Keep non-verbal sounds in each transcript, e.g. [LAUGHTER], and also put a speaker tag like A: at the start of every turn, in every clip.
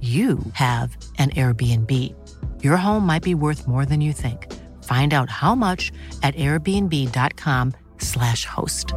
A: you have an Airbnb. Your home might be worth more than you think. Find out how much at airbnb.com/slash host.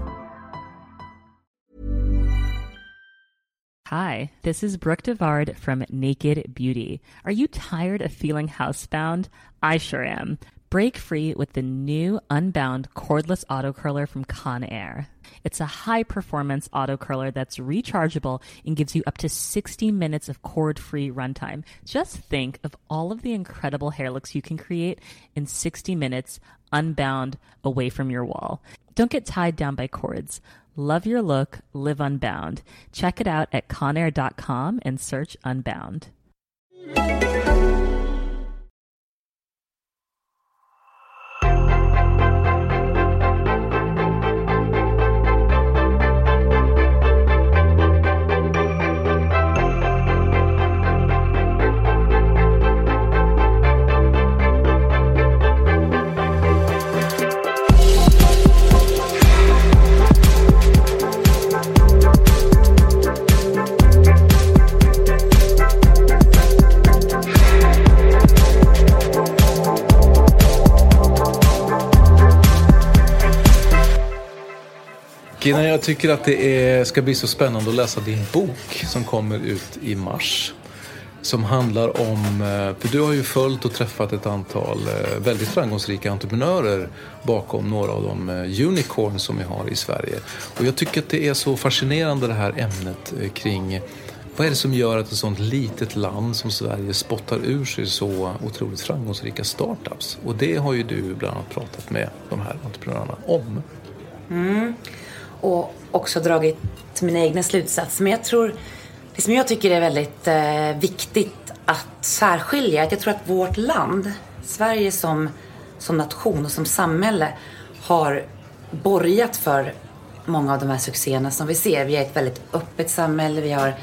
B: Hi, this is Brooke Devard from Naked Beauty. Are you tired of feeling housebound? I sure am. Break free with the new Unbound cordless auto curler from Conair. It's a high performance auto curler that's rechargeable and gives you up to 60 minutes of cord free runtime. Just think of all of the incredible hair looks you can create in 60 minutes unbound away from your wall. Don't get tied down by cords. Love your look, live unbound. Check it out at conair.com and search Unbound.
C: Kina, jag tycker att det är, ska bli så spännande att läsa din bok som kommer ut i mars. Som handlar om, eh, för du har ju följt och träffat ett antal eh, väldigt framgångsrika entreprenörer bakom några av de eh, unicorns som vi har i Sverige. Och jag tycker att det är så fascinerande det här ämnet kring vad är det som gör att ett sånt litet land som Sverige spottar ur sig så otroligt framgångsrika startups? Och det har ju du bland annat pratat med de här entreprenörerna om.
D: Mm och också dragit mina egna slutsatser. Men jag tror, det som jag tycker är väldigt eh, viktigt att särskilja, att jag tror att vårt land, Sverige som, som nation och som samhälle har borgat för många av de här succéerna som vi ser. Vi är ett väldigt öppet samhälle, vi har,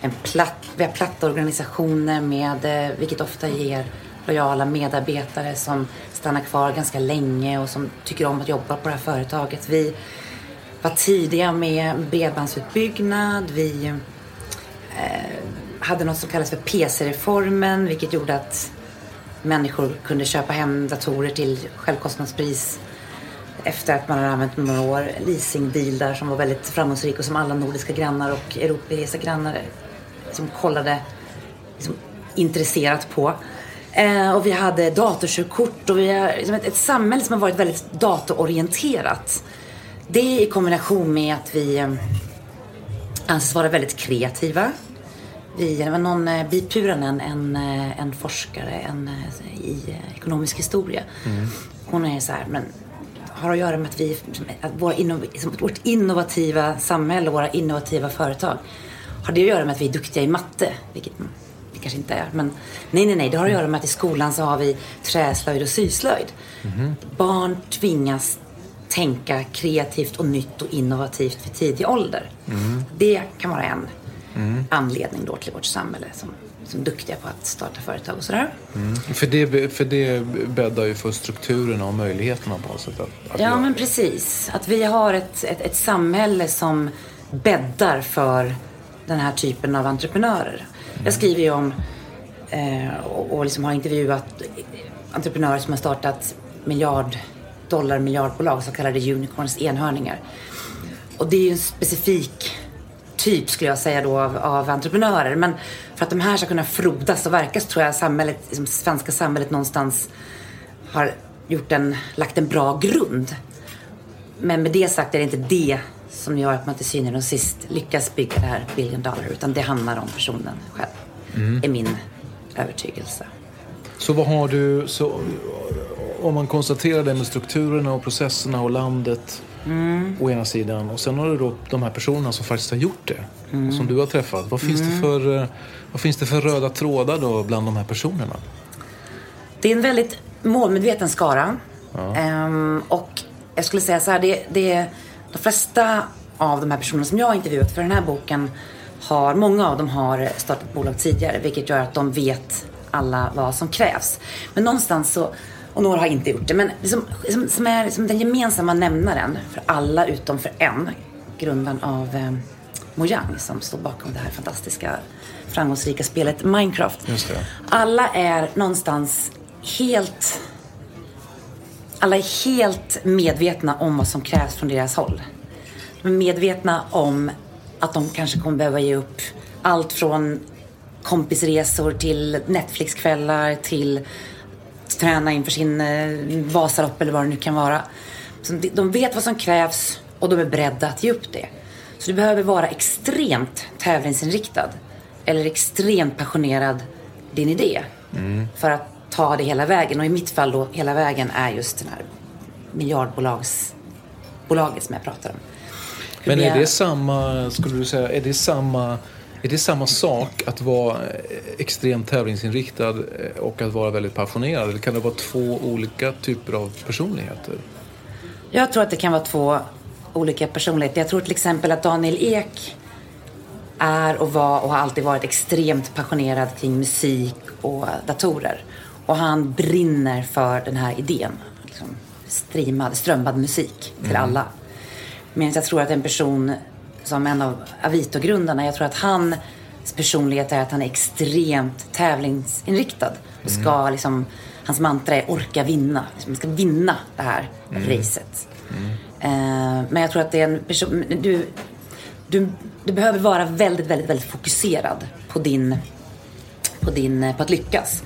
D: en platt, vi har platta organisationer med, eh, vilket ofta ger lojala medarbetare som stannar kvar ganska länge och som tycker om att jobba på det här företaget. Vi var tidiga med bredbandsutbyggnad. Vi eh, hade något som kallas för PC-reformen vilket gjorde att människor kunde köpa hem datorer till självkostnadspris efter att man hade använt några år. Leasingdealar som var väldigt framgångsrik och som alla nordiska grannar och europeiska grannar som kollade liksom, intresserat på. Eh, och vi hade datorkörkort och vi har liksom ett, ett samhälle som har varit väldigt datororienterat. Det i kombination med att vi eh, anses vara väldigt kreativa. Vi, det var någon, eh, Bi Puranen, en, eh, en forskare en, i ekonomisk historia. Mm. Hon är så här, men har att göra med att vi, att våra innov, vårt innovativa samhälle våra innovativa företag. Har det att göra med att vi är duktiga i matte? Vilket vi kanske inte är. Men nej, nej, nej. Det har att göra med att i skolan så har vi träslöjd och syslöjd. Mm. Barn tvingas tänka kreativt och nytt och innovativt för tidig ålder. Mm. Det kan vara en mm. anledning då till vårt samhälle som, som duktiga på att starta företag och sådär.
C: Mm. För, det, för det bäddar ju för strukturerna och möjligheterna på något sätt. Att,
D: att ja, men precis. Att vi har ett, ett, ett samhälle som bäddar för den här typen av entreprenörer. Jag mm. skriver ju om eh, och, och liksom har intervjuat entreprenörer som har startat miljard dollar miljardbolag, så kallade unicorns, enhörningar. Och det är ju en specifik typ skulle jag säga då av, av entreprenörer. Men för att de här ska kunna frodas och verka så tror jag samhället, liksom, svenska samhället någonstans har gjort en, lagt en bra grund. Men med det sagt är det inte det som gör att man till syvende och sist lyckas bygga det här billion dollar. Utan det handlar om personen själv.
C: Mm.
D: är min övertygelse.
C: Så vad har du, så, om man konstaterar det med strukturerna och processerna och landet
D: Mm.
C: å ena sidan och sen har du då de här personerna som faktiskt har gjort det
D: Mm.
C: som du har träffat. Vad finns, det för, eh, vad finns det för röda trådar då bland de här personerna?
D: Det är en väldigt målmedveten skara. Ehm, och jag skulle säga så här, det, det, de flesta av de här personerna som jag har intervjuat för den här boken har, många av dem har startat bolag tidigare vilket gör att de vet alla vad som krävs. Men någonstans så, och några har inte gjort det, men det som, som, som är som den gemensamma nämnaren för alla utom för en, grundaren av eh, Mojang som står bakom det här fantastiska framgångsrika spelet Minecraft. Alla är någonstans helt alla är helt medvetna om vad som krävs från deras håll. De är medvetna om att de kanske kommer behöva ge upp allt från kompisresor till Netflixkvällar till träna inför sin eh, Vasalopp eller vad det nu kan vara. Så de- de vet vad som krävs och de är beredda att ge upp det. Så du behöver vara extremt tävlingsinriktad eller extremt passionerad din idé för att ta det hela vägen. Och i mitt fall då, hela vägen är just den här miljardbolagsbolaget som jag pratar om. Hur
C: Men är det samma, skulle du säga, är det samma, är det samma sak att vara eh, extremt tävlingsinriktad eh, och att vara väldigt passionerad? Eller kan det vara två olika typer av personligheter?
D: Jag tror att det kan vara två olika personligheter. Jag tror till exempel att Daniel Ek är och var och har alltid varit extremt passionerad kring musik och datorer. Och han brinner för den här idén. Liksom streamad, strömmad musik till alla. Medan jag tror att en person som en av Avito-grundarna, jag tror att hans personlighet är att han är extremt tävlingsinriktad. Och ska liksom, hans mantra är orka vinna. Liksom, man ska vinna det här racet. Eh, men jag tror att det är en person, du, du, du behöver vara väldigt, väldigt, väldigt fokuserad på din, på din, på att lyckas.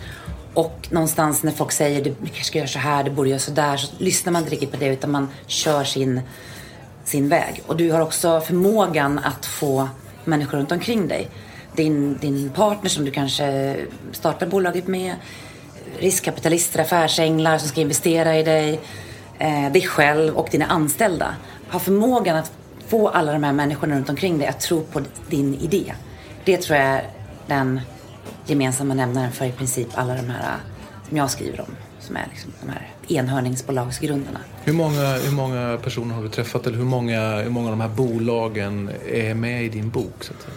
D: Och någonstans när folk säger du kanske ska göra så här, du borde göra så där, så lyssnar man inte riktigt på det utan man kör sin, sin väg. Och du har också förmågan att få människor runt omkring dig. Din, din partner som du kanske startar bolaget med, riskkapitalister, affärsänglar som ska investera i dig, eh, dig själv och dina anställda. Har förmågan att få alla de här människorna runt omkring dig att tro på din idé. Det tror jag är den gemensamma nämnaren för i princip alla de här eh, som jag skriver om. Som är liksom de här enhörningsbolagsgrundarna.
C: Hur många, hur många personer har du träffat eller hur många, hur många av de här bolagen är med i din bok? Så att säga?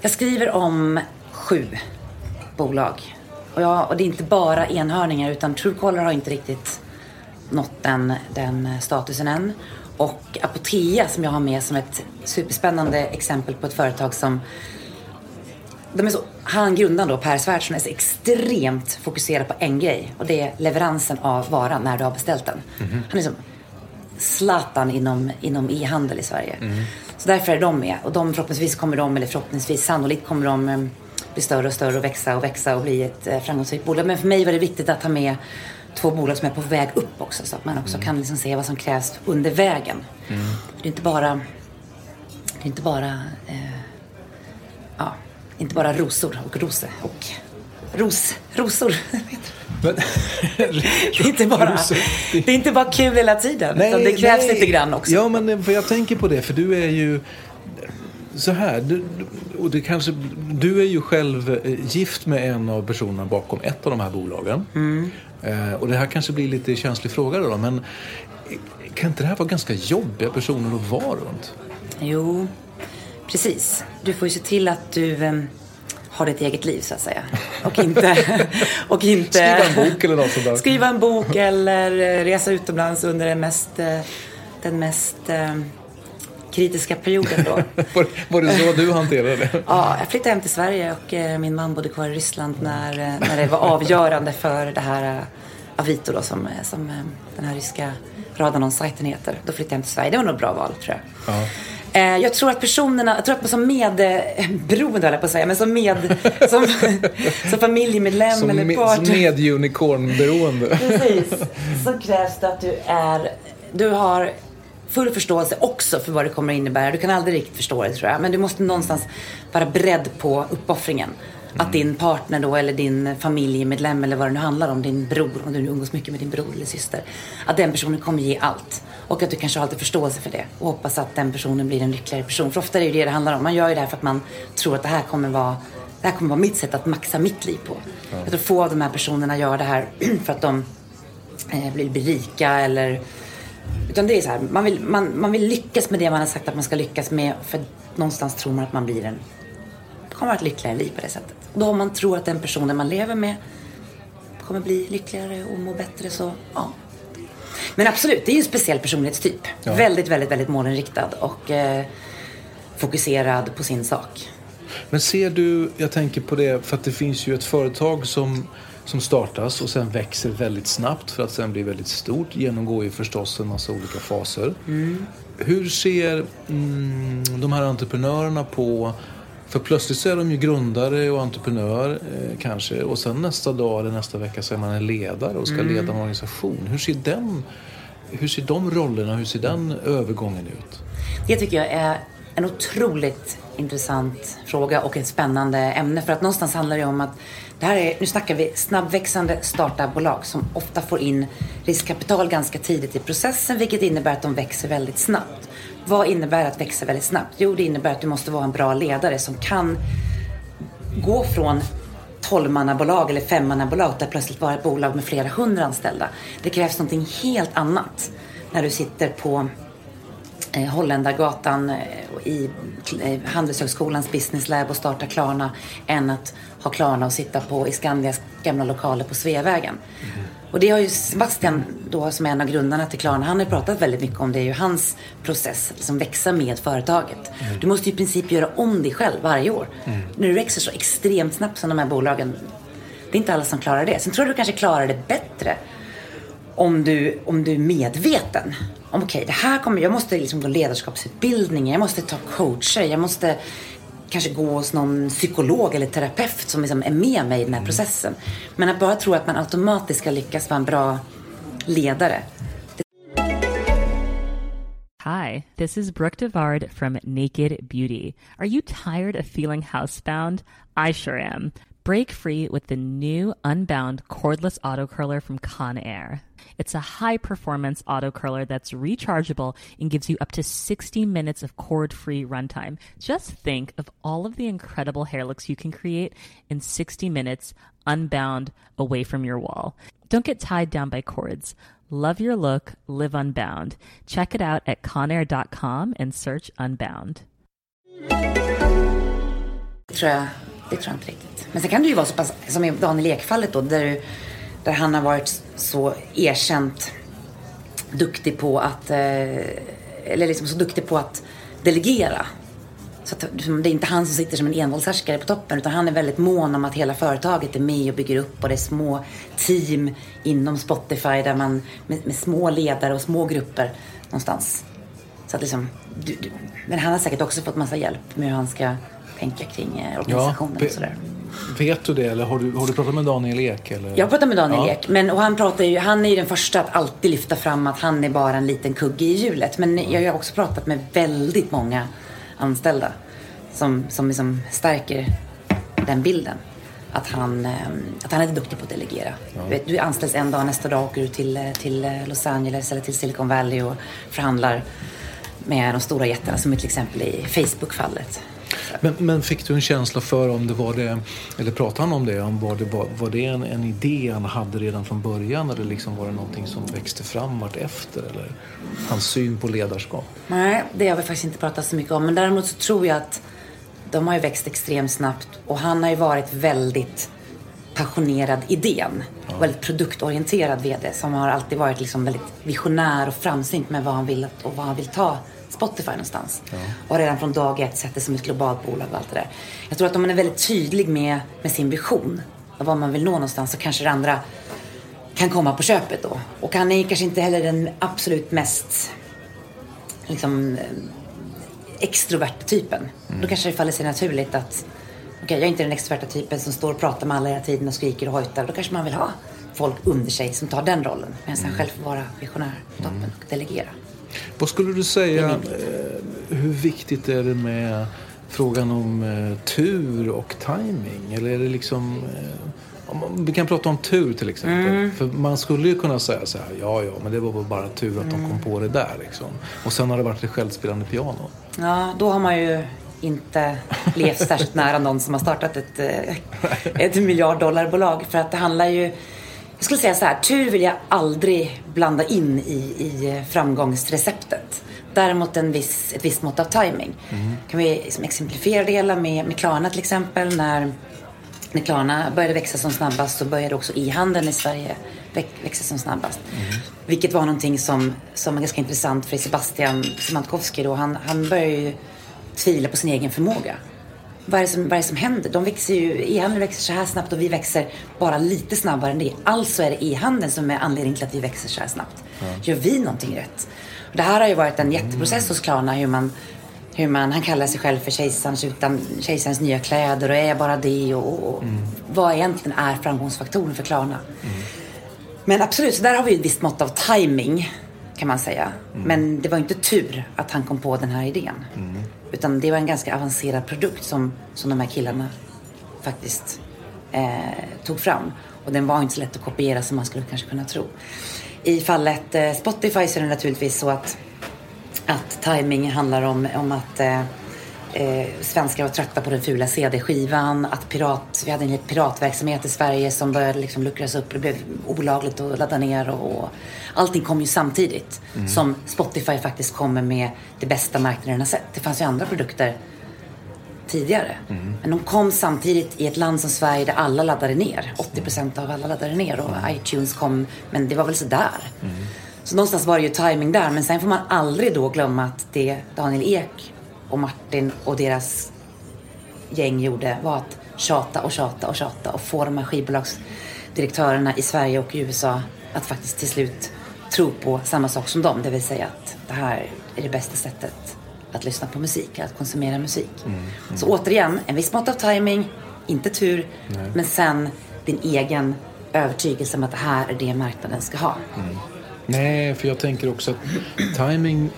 D: Jag skriver om sju bolag. Och, jag, och det är inte bara enhörningar utan Truecaller har inte riktigt nått den, den statusen än. Och Apotea som jag har med som ett superspännande exempel på ett företag som de är så, han grundaren då, Per Svärdson, är så extremt fokuserad på en grej och det är leveransen av varan när du har beställt den. Han är som Zlatan inom, inom e-handel i Sverige. Så därför är de med. Och de förhoppningsvis kommer de, eller förhoppningsvis sannolikt kommer de eh, bli större och större och växa och växa och bli ett eh, framgångsrikt bolag. Men för mig var det viktigt att ha med två bolag som är på väg upp också så att man också kan liksom se vad som krävs under vägen. Det är inte bara, det är inte bara, eh, ja, inte bara rosor och rose och ros, rosor.
C: Men,
D: Det är inte bara,
C: Rosor.
D: det är inte bara kul hela tiden. utan det krävs
C: nej.
D: lite grann också.
C: Ja, men för jag tänker på det, för du är ju så här, du, och det kanske, du är ju själv eh, gift med en av personerna bakom ett av de här bolagen.
D: Mm.
C: Eh, och det här kanske blir lite känslig fråga då, men kan inte det här vara ganska jobbiga personer att vara runt?
D: Jo, precis. Du får ju se till att du eh, har ditt eget liv så att säga. Och inte... [LAUGHS] och inte
C: Skriva en bok eller något sånt där.
D: Skriva en bok eller eh, resa utomlands under den mest, eh, den mest eh, kritiska perioden då. [LAUGHS]
C: Var, var det så du hanterade det? [LAUGHS]
D: Ja, jag flyttade hem till Sverige och eh, min man bodde kvar i Ryssland när, när det var avgörande för det här eh, Avito då som, som den här ryska radannonssajten heter. Då flyttade jag hem till Sverige. Det var nog ett bra val tror jag.
C: Ja.
D: Eh, jag tror att personerna, jag tror att som medberoende höll jag på att säga, men som med, [LAUGHS] som, som familjemedlem
C: Som,
D: eller
C: med,
D: partner.
C: som med-unicorn-beroende. [LAUGHS]
D: Precis. Så krävs det att du är, du har full förståelse också för vad det kommer att innebära. Du kan aldrig riktigt förstå det tror jag. Men du måste någonstans vara beredd på uppoffringen. Att din partner då eller din familjemedlem eller vad det nu handlar om, din bror, om du nu umgås mycket med din bror eller syster. Att den personen kommer ge allt. Och att du kanske har lite förståelse för det. Och hoppas att den personen blir en lyckligare person. För ofta är det ju det det handlar om. Man gör ju det här för att man tror att det här kommer vara det här kommer vara mitt sätt att maxa mitt liv på. Jag tror få av de här personerna gör det här [CLEARS THROAT] för att de eh, blir, blir rika eller... Utan det är så här, man vill, man, man vill lyckas med det man har sagt att man ska lyckas med. För någonstans tror man att man blir en... kommer att ha ett lyckligare liv på det sättet. Då om man tror att den personen man lever med kommer bli lyckligare och må bättre så, ja. Men absolut, det är ju en speciell personlighetstyp. Väldigt, väldigt, väldigt målinriktad och eh, fokuserad på sin sak.
C: Men ser du, jag tänker på det, för att det finns ju ett företag som, som startas och sen växer väldigt snabbt för att sen bli väldigt stort. Genomgår ju förstås en massa olika faser. Hur ser mm, de här entreprenörerna på för plötsligt så är de ju grundare och entreprenör eh, kanske och sen nästa dag eller nästa vecka så är man en ledare och ska leda en organisation. Hur ser, den, hur ser de rollerna, hur ser den övergången ut?
D: Det tycker jag är en otroligt intressant fråga och ett spännande ämne. För att någonstans handlar det om att det här är, nu snackar vi snabbväxande startupbolag som ofta får in riskkapital ganska tidigt i processen vilket innebär att de växer väldigt snabbt. Vad innebär att växa väldigt snabbt? Jo, det innebär att du måste vara en bra ledare som kan gå från tolvmannabolag eller femmannabolag till att plötsligt vara ett bolag med flera hundra anställda. Det krävs någonting helt annat när du sitter på Holländargatan eh, i eh, Handelshögskolans business lab och starta Klarna än att ha Klarna och sitta på i Skandias gamla lokaler på Sveavägen. Och det har ju Sebastian då som är en av grundarna till Klarna, han har pratat väldigt mycket om det, är ju hans process, liksom växa med företaget. Du måste ju i princip göra om dig själv varje år. När du växer så extremt snabbt som de här bolagen, det är inte alla som klarar det. Sen tror jag du kanske klarar det bättre om du, om du är medveten. Om okej, det här kommer, jag måste liksom gå ledarskapsutbildning, jag måste ta coacher, jag måste kanske gå hos någon psykolog eller terapeut som liksom är med mig i den här processen. Men att bara tro att man automatiskt ska lyckas vara en bra ledare.
B: Hi, this is Brooke Devard from Naked Beauty. Are you tired of feeling housebound? I sure am. Break free with the new Unbound cordless auto curler from Conair. It's a high performance auto curler that's rechargeable and gives you up to 60 minutes of cord free runtime. Just think of all of the incredible hair looks you can create in 60 minutes unbound away from your wall. Don't get tied down by cords. Love your look, live unbound. Check it out at conair.com and search unbound.
D: Jag, det tror jag inte riktigt. Men sen kan det ju vara så pass, som i Daniel Ek-fallet då, där, du- där han har varit så erkänt duktig på att, eh, eller liksom så duktig på att delegera. Så att det är inte han som sitter som en envåldshärskare på toppen utan han är väldigt mån om att hela företaget är med och bygger upp och det är små team inom Spotify där man med, med små ledare och små grupper någonstans. Så att liksom, du, du, men han har säkert också fått massa hjälp med hur han ska tänka kring eh, organisationen
C: pe-
D: och sådär.
C: Vet du det eller har du, har du pratat med Daniel Ek? Eller?
D: Jag pratar med Daniel
C: Ja.
D: Ek, men, och han, pratar ju, han är ju den första att alltid lyfta fram att han är bara en liten kugge i hjulet. Men jag har också pratat med väldigt många anställda som, som liksom stärker den bilden. Att han, eh, att han är duktig på att delegera. Du, vet, du anställs en dag, nästa dag åker du till, eh, till Los Angeles eller till Silicon Valley och förhandlar med de stora jättarna som till exempel i Facebook-fallet.
C: Men, men fick du en känsla för om det var det, eller pratade han om det, om var det, var, var det en, en idé han hade redan från början eller liksom var det någonting som växte fram efter eller hans syn på ledarskap?
D: Nej, det har vi faktiskt inte pratat så mycket om. Men däremot så tror jag att de har ju växt extremt snabbt och han har ju varit väldigt passionerad idén. Väldigt produktorienterad VD som har alltid varit liksom väldigt visionär och framsynt med vad han vill och vad han vill ta Spotify någonstans. Och redan från dag ett sett det som ett globalt bolag och allt det där. Jag tror att om man är väldigt tydlig med, med sin vision och vad man vill nå någonstans så kanske det andra kan komma på köpet då. Och han är kanske inte heller den absolut mest liksom, extroverta typen. Då kanske det faller sig naturligt att okej, jag är inte den extroverta typen som står och pratar med alla hela tiden och skriker och hojtar. Då kanske man vill ha folk under sig som tar den rollen. Medan han själv får vara visionär på toppen och delegera.
C: Vad skulle du säga, eh, hur viktigt är det med frågan om eh, tur och timing? Eller är det liksom... Eh, om vi kan prata om tur till exempel.
D: Mm.
C: För man skulle ju kunna säga så här, ja ja, men det var bara tur att de
D: Mm.
C: kom på det där liksom. Och sen har det varit ett självspelande piano.
D: Ja, då har man ju inte levt särskilt nära någon som har startat ett, [LAUGHS] ett miljarddollarbolag. För att det handlar ju... Jag skulle säga så här, tur vill jag aldrig blanda in i, i framgångsreceptet. Däremot en viss, ett visst mått av timing. Kan vi liksom exemplifiera det hela med, med Klarna till exempel. När, när Klarna började växa som snabbast så började också e-handeln i Sverige väx, växa som snabbast. Vilket var någonting som, som var ganska intressant för Sebastian Siemiatkowski då. Han, han började ju tvivla på sin egen förmåga. Vad är det som, vad är som händer? De växer ju, e-handeln växer så här snabbt och vi växer bara lite snabbare än det. Alltså är det e-handeln som är anledningen till att vi växer så här snabbt. Gör vi någonting rätt? Och det här har ju varit en jätteprocess hos Klarna hur man hur man, han kallar sig själv för kejsarens, utan, kejsarens nya kläder och är bara det och, och vad egentligen är framgångsfaktorn för Klarna. Men absolut, så där har vi ett visst mått av timing kan man säga. Men det var inte tur att han kom på den här idén. Utan det var en ganska avancerad produkt som, som de här killarna faktiskt eh, tog fram. Och den var inte så lätt att kopiera som man skulle kanske kunna tro. I fallet eh, Spotify så är det naturligtvis så att, att timing handlar om, om att eh, eh, svenskar var trötta på den fula CD-skivan. Att pirat, vi hade en piratverksamhet i Sverige som började liksom luckras upp. Det blev olagligt att ladda ner och, och allting kom ju samtidigt. Som Spotify faktiskt kommer med det bästa marknaden har sett. Det fanns ju andra produkter tidigare. Men de kom samtidigt i ett land som Sverige där alla laddade ner. 80% av alla laddade ner och iTunes kom, men det var väl sådär. Så någonstans var det ju timing där. Men sen får man aldrig då glömma att det Daniel Ek och Martin och deras gäng gjorde var att tjata och tjata och tjata och få de här skivbolagsdirektörerna i Sverige och i USA att faktiskt till slut tro på samma sak som dem. Det vill säga att det här är det bästa sättet att lyssna på musik, att konsumera musik. Så återigen, en viss mått av timing, inte tur, men sen din egen övertygelse om att det här är det marknaden ska ha.
C: Nej, för jag tänker också att timing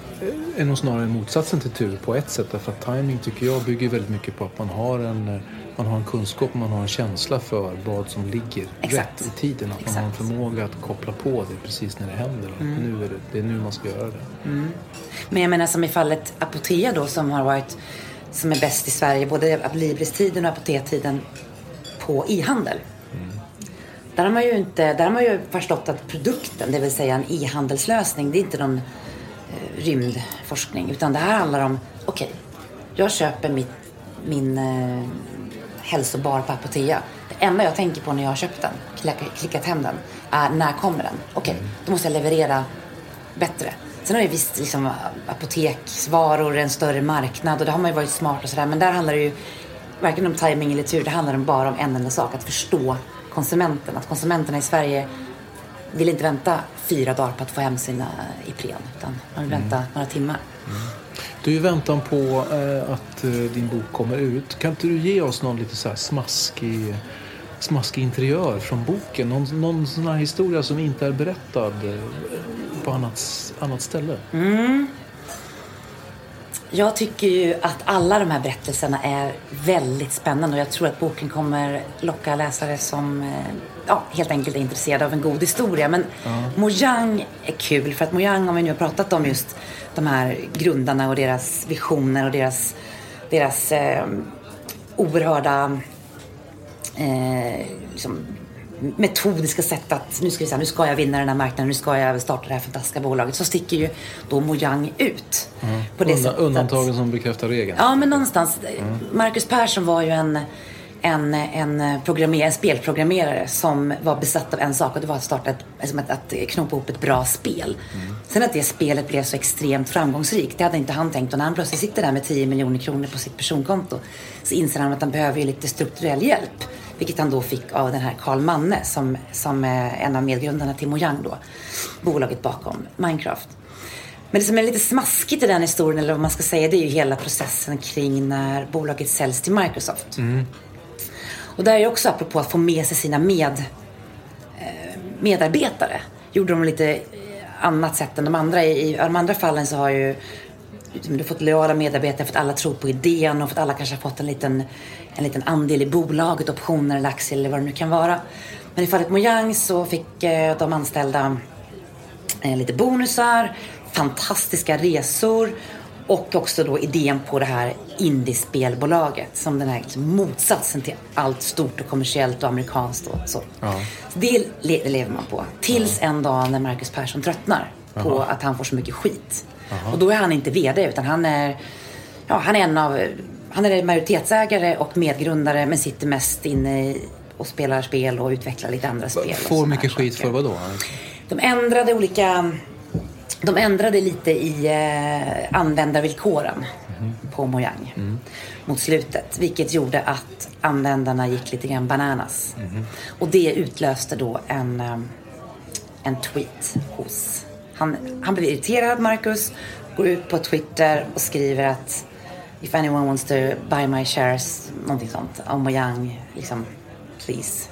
C: är nog snarare motsatsen till tur på ett sätt. Därför att timing tycker jag bygger väldigt mycket på att man har en, man har en kunskap och man har en känsla för vad som ligger
D: Exakt.
C: rätt i tiden. Att man har en
D: Exakt.
C: förmåga att koppla på det precis när det händer. Och Nu är det, det är nu man ska göra det.
D: Men jag menar som i fallet Apotea då som har varit som är bäst i Sverige, både Libris-tiden och Apotea-tiden på e-handel. Där har man ju inte, där har man ju förstått att produkten, det vill säga en e-handelslösning, det är inte någon rymdforskning. Utan det här handlar om, okej, jag köper mitt, min eh, hälsobar på Apotea. Det enda jag tänker på när jag har köpt den, klickat, klickat hem den, är när kommer den? Okej, då måste jag leverera bättre. Sen har ju visst liksom, apoteksvaror en större marknad och det har man ju varit smart och sådär. Men där handlar det ju varken om timing eller tur. Det handlar bara om en enda sak. Att förstå konsumenten. Att konsumenterna i Sverige vill inte vänta fyra dagar på att få hem sina Ipren. Utan man vill vänta några timmar.
C: Du, i väntan på eh, att eh, din bok kommer ut, kan inte du ge oss någon lite så här smaskig, smaskig interiör från boken? Någon, någon sån här historia som inte är berättad eh, på annat, annat ställe?
D: Jag tycker ju att alla de här berättelserna är väldigt spännande och jag tror att boken kommer locka läsare som eh, ja, helt enkelt är intresserade av en god historia. Men Mojang är kul för att Mojang, om vi nu har pratat om just de här grundarna och deras visioner och deras, deras eh, oerhörda eh, liksom, metodiska sätt att nu ska, vi säga, nu ska jag vinna den här marknaden, nu ska jag starta det här fantastiska bolaget. Så sticker ju då Mojang ut. På det
C: Undan, undantagen som bekräftar regeln?
D: Ja, men någonstans. Marcus Persson var ju en, en, en, programmer, en spelprogrammerare som var besatt av en sak och det var att starta ett, alltså att, att knopa ihop ett bra spel. Sen att det spelet blev så extremt framgångsrikt, det hade inte han tänkt. Och när han plötsligt sitter där med 10 miljoner kronor på sitt personkonto så inser han att han behöver ju lite strukturell hjälp. Vilket han då fick av den här Carl Manne som, som är en av medgrundarna till Mojang då. Bolaget bakom Minecraft. Men det som är lite smaskigt i den historien, eller vad man ska säga, det är ju hela processen kring när bolaget säljs till Microsoft. Och där är också apropå att få med sig sina med, eh, medarbetare. Gjorde de lite eh, annat sätt än de andra. I, I de andra fallen så har ju du har fått lojala medarbetare för att alla tror på idén och för att alla kanske har fått en liten, en liten andel i bolaget, optioner eller aktier eller vad det nu kan vara. Men i fallet Mojang så fick eh, de anställda eh, lite bonusar, fantastiska resor och också då idén på det här indiespelbolaget som den här liksom motsatsen till allt stort och kommersiellt och amerikanskt och så. så det le lever man på. Tills en dag när Marcus Persson tröttnar på att han får så mycket skit. Och då är han inte VD utan han är, ja, han är en av, han är majoritetsägare och medgrundare men sitter mest inne i, och spelar spel och utvecklar lite andra spel.
C: Får mycket skit
D: saker.
C: för vad då?
D: De ändrade olika... De ändrade lite i eh, användarvillkoren på Mojang mot slutet. Vilket gjorde att användarna gick lite grann bananas. Och det utlöste då en, eh, en tweet hos... Han, han blev irriterad, Marcus. Går ut på Twitter och skriver att If anyone wants to buy my shares, någonting sånt. Om Mojang, liksom, please.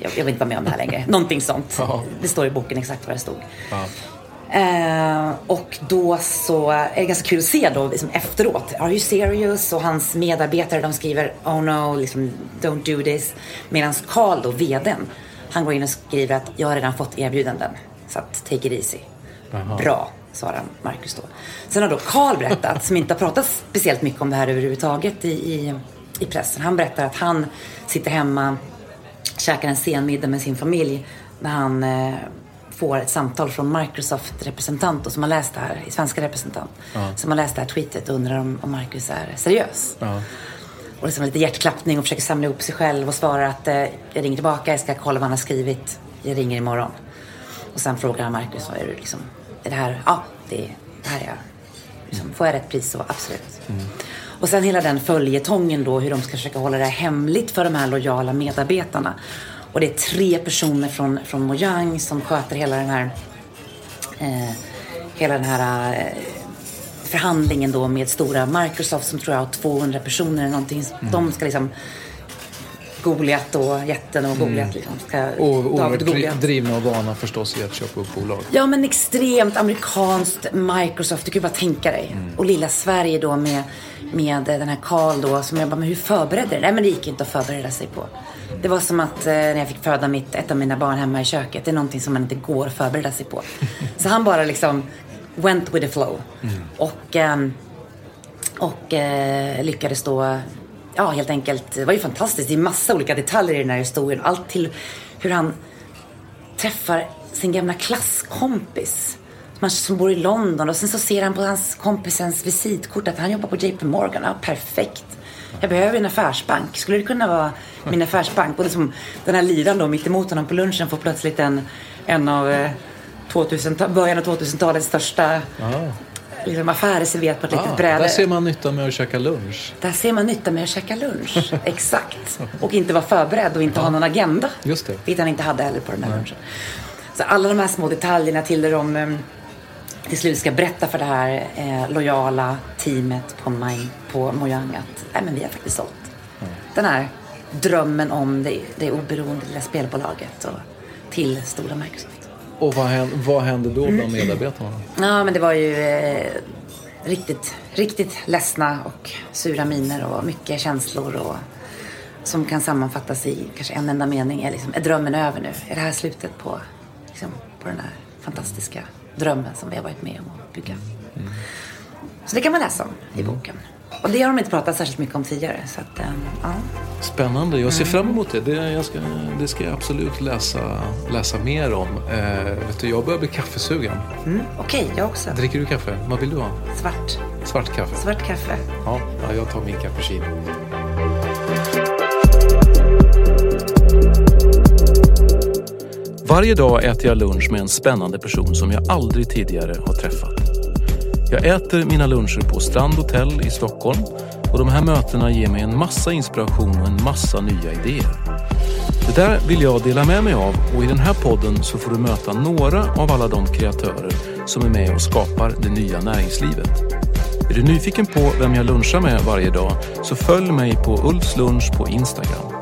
D: Jag, jag vill inte vara med om det här längre. [LAUGHS] Någonting sånt.
C: Ja.
D: Det står i boken exakt vad det stod. Eh, och då så är det ganska kul att se då liksom efteråt. Are you serious? Och hans medarbetare de skriver Oh no, liksom, don't do this. Medan Carl då, vdn, han går in och skriver att jag har redan fått erbjudanden. Så att take it easy. Bra, svarar Marcus då. Sen har då Carl berättat, som inte har pratat speciellt mycket om det här överhuvudtaget i, i, i pressen. Han berättar att han sitter hemma käkar en sen middag med sin familj när han eh, får ett samtal från Microsoft representant och som har läst det här, svenska representant, som har läst det här tweetet och undrar om, om Marcus är seriös. Och liksom lite hjärtklappning och försöker samla ihop sig själv och svarar att eh, jag ringer tillbaka, jag ska kolla vad han har skrivit, jag ringer imorgon. Och sen frågar han Marcus, vad är det liksom, det här, ja, det, det här är jag. Liksom, får jag rätt pris så absolut. Och sen hela den följetongen då, hur de ska försöka hålla det här hemligt för de här lojala medarbetarna. Och det är tre personer från, från Mojang som sköter hela den här, eh, hela den här eh, förhandlingen då med stora Microsoft som tror jag har 200 personer eller någonting. De ska liksom Goliat och jätten och Goliat liksom ska...
C: Och oerhört
D: David
C: dri-
D: Goliat.
C: drivna och vana förstås i att köpa upp bolag.
D: Ja, men extremt amerikanskt Microsoft. Du kan ju bara tänka dig. Och lilla Sverige då med, med den här Karl då. Som jag bara, men hur förberedde du Nej, men det gick inte att förbereda sig på. Det var som att eh, när jag fick föda mitt, ett av mina barn hemma i köket. Det är någonting som man inte går att förbereda sig på. [LAUGHS] Så han bara liksom went with the flow. Och, ehm, och eh, lyckades då, ja helt enkelt, det var ju fantastiskt. Det är massa olika detaljer i den här historien. Allt till hur han träffar sin gamla klasskompis som, bor i London och sen så ser han på hans kompisens visitkort att han jobbar på JP Morgan. Ja, perfekt. Jag behöver en affärsbank. Skulle det kunna vara min affärsbank? Och liksom, den här liran då mitt emot honom på lunchen får plötsligt en, en av eh, 2000, början av 2000-talets största liksom, affärer serverat på ett litet
C: Ah,
D: bräde.
C: där ser man nyttan med att käka lunch.
D: Där ser man nytta med att käka lunch. [LAUGHS] Exakt. Och inte vara förberedd och inte ha någon agenda.
C: Just det.
D: Vilket han inte hade heller på den här lunchen. Så alla de här små detaljerna till där de eh, till slut ska berätta för det här eh, lojala teamet på, Mine, på Mojang att nej, men vi har faktiskt sålt. Den här drömmen om det, det oberoende lilla spelbolaget och till stora Microsoft.
C: Och vad händer, vad händer då bland medarbetarna?
D: Ja, men det var ju eh, riktigt, riktigt ledsna och sura miner och mycket känslor och som kan sammanfattas i kanske en enda mening. Är, liksom, är drömmen över nu? Är det här slutet på, liksom, på den här fantastiska drömmen som vi har varit med om att bygga? Så det kan man läsa om i boken. Och det har de inte pratat särskilt mycket om tidigare. Så att, eh, ja.
C: Spännande. Jag ser fram emot det. Det, jag ska, det ska jag absolut läsa, läsa mer om. Eh, vet du, jag börjar bli kaffesugen.
D: mm, Okej, jag också.
C: Dricker du kaffe? Vad vill du ha?
D: Svart.
C: Svart kaffe?
D: Svart kaffe.
C: Ja, ja jag tar min cappuccino. Varje dag äter jag lunch med en spännande person som jag aldrig tidigare har träffat. Jag äter mina luncher på Strand Hotel i Stockholm och de här mötena ger mig en massa inspiration och en massa nya idéer. Det där vill jag dela med mig av och i den här podden så får du möta några av alla de kreatörer som är med och skapar det nya näringslivet. Är du nyfiken på vem jag lunchar med varje dag så följ mig på Ulfs lunch på Instagram.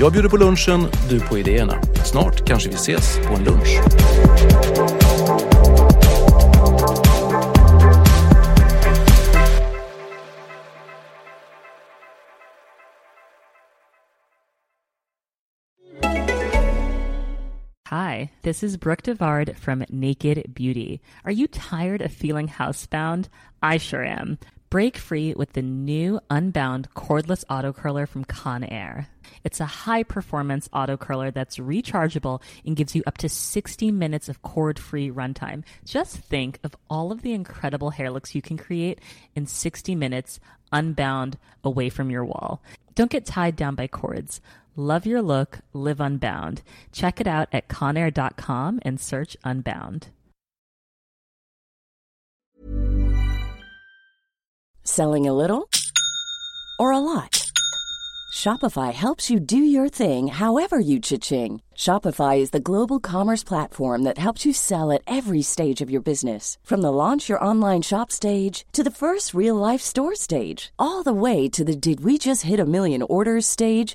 C: Jag bjuder på lunchen, du på idéerna. Snart kanske vi ses på en lunch.
B: Hi, this is Brooke Devard from Naked Beauty. Are you tired of feeling housebound? I sure am. Break free with the new Unbound cordless auto curler from Conair. It's a high performance auto curler that's rechargeable and gives you up to 60 minutes of cord free runtime. Just think of all of the incredible hair looks you can create in 60 minutes unbound away from your wall. Don't get tied down by cords. Love your look, live unbound. Check it out at conair.com and search Unbound.
E: Selling a little or a lot? Shopify helps you do your thing however you cha-ching. Shopify is the global commerce platform that helps you sell at every stage of your business. From the launch your online shop stage to the first real life store stage, all the way to the did we just hit a million orders stage.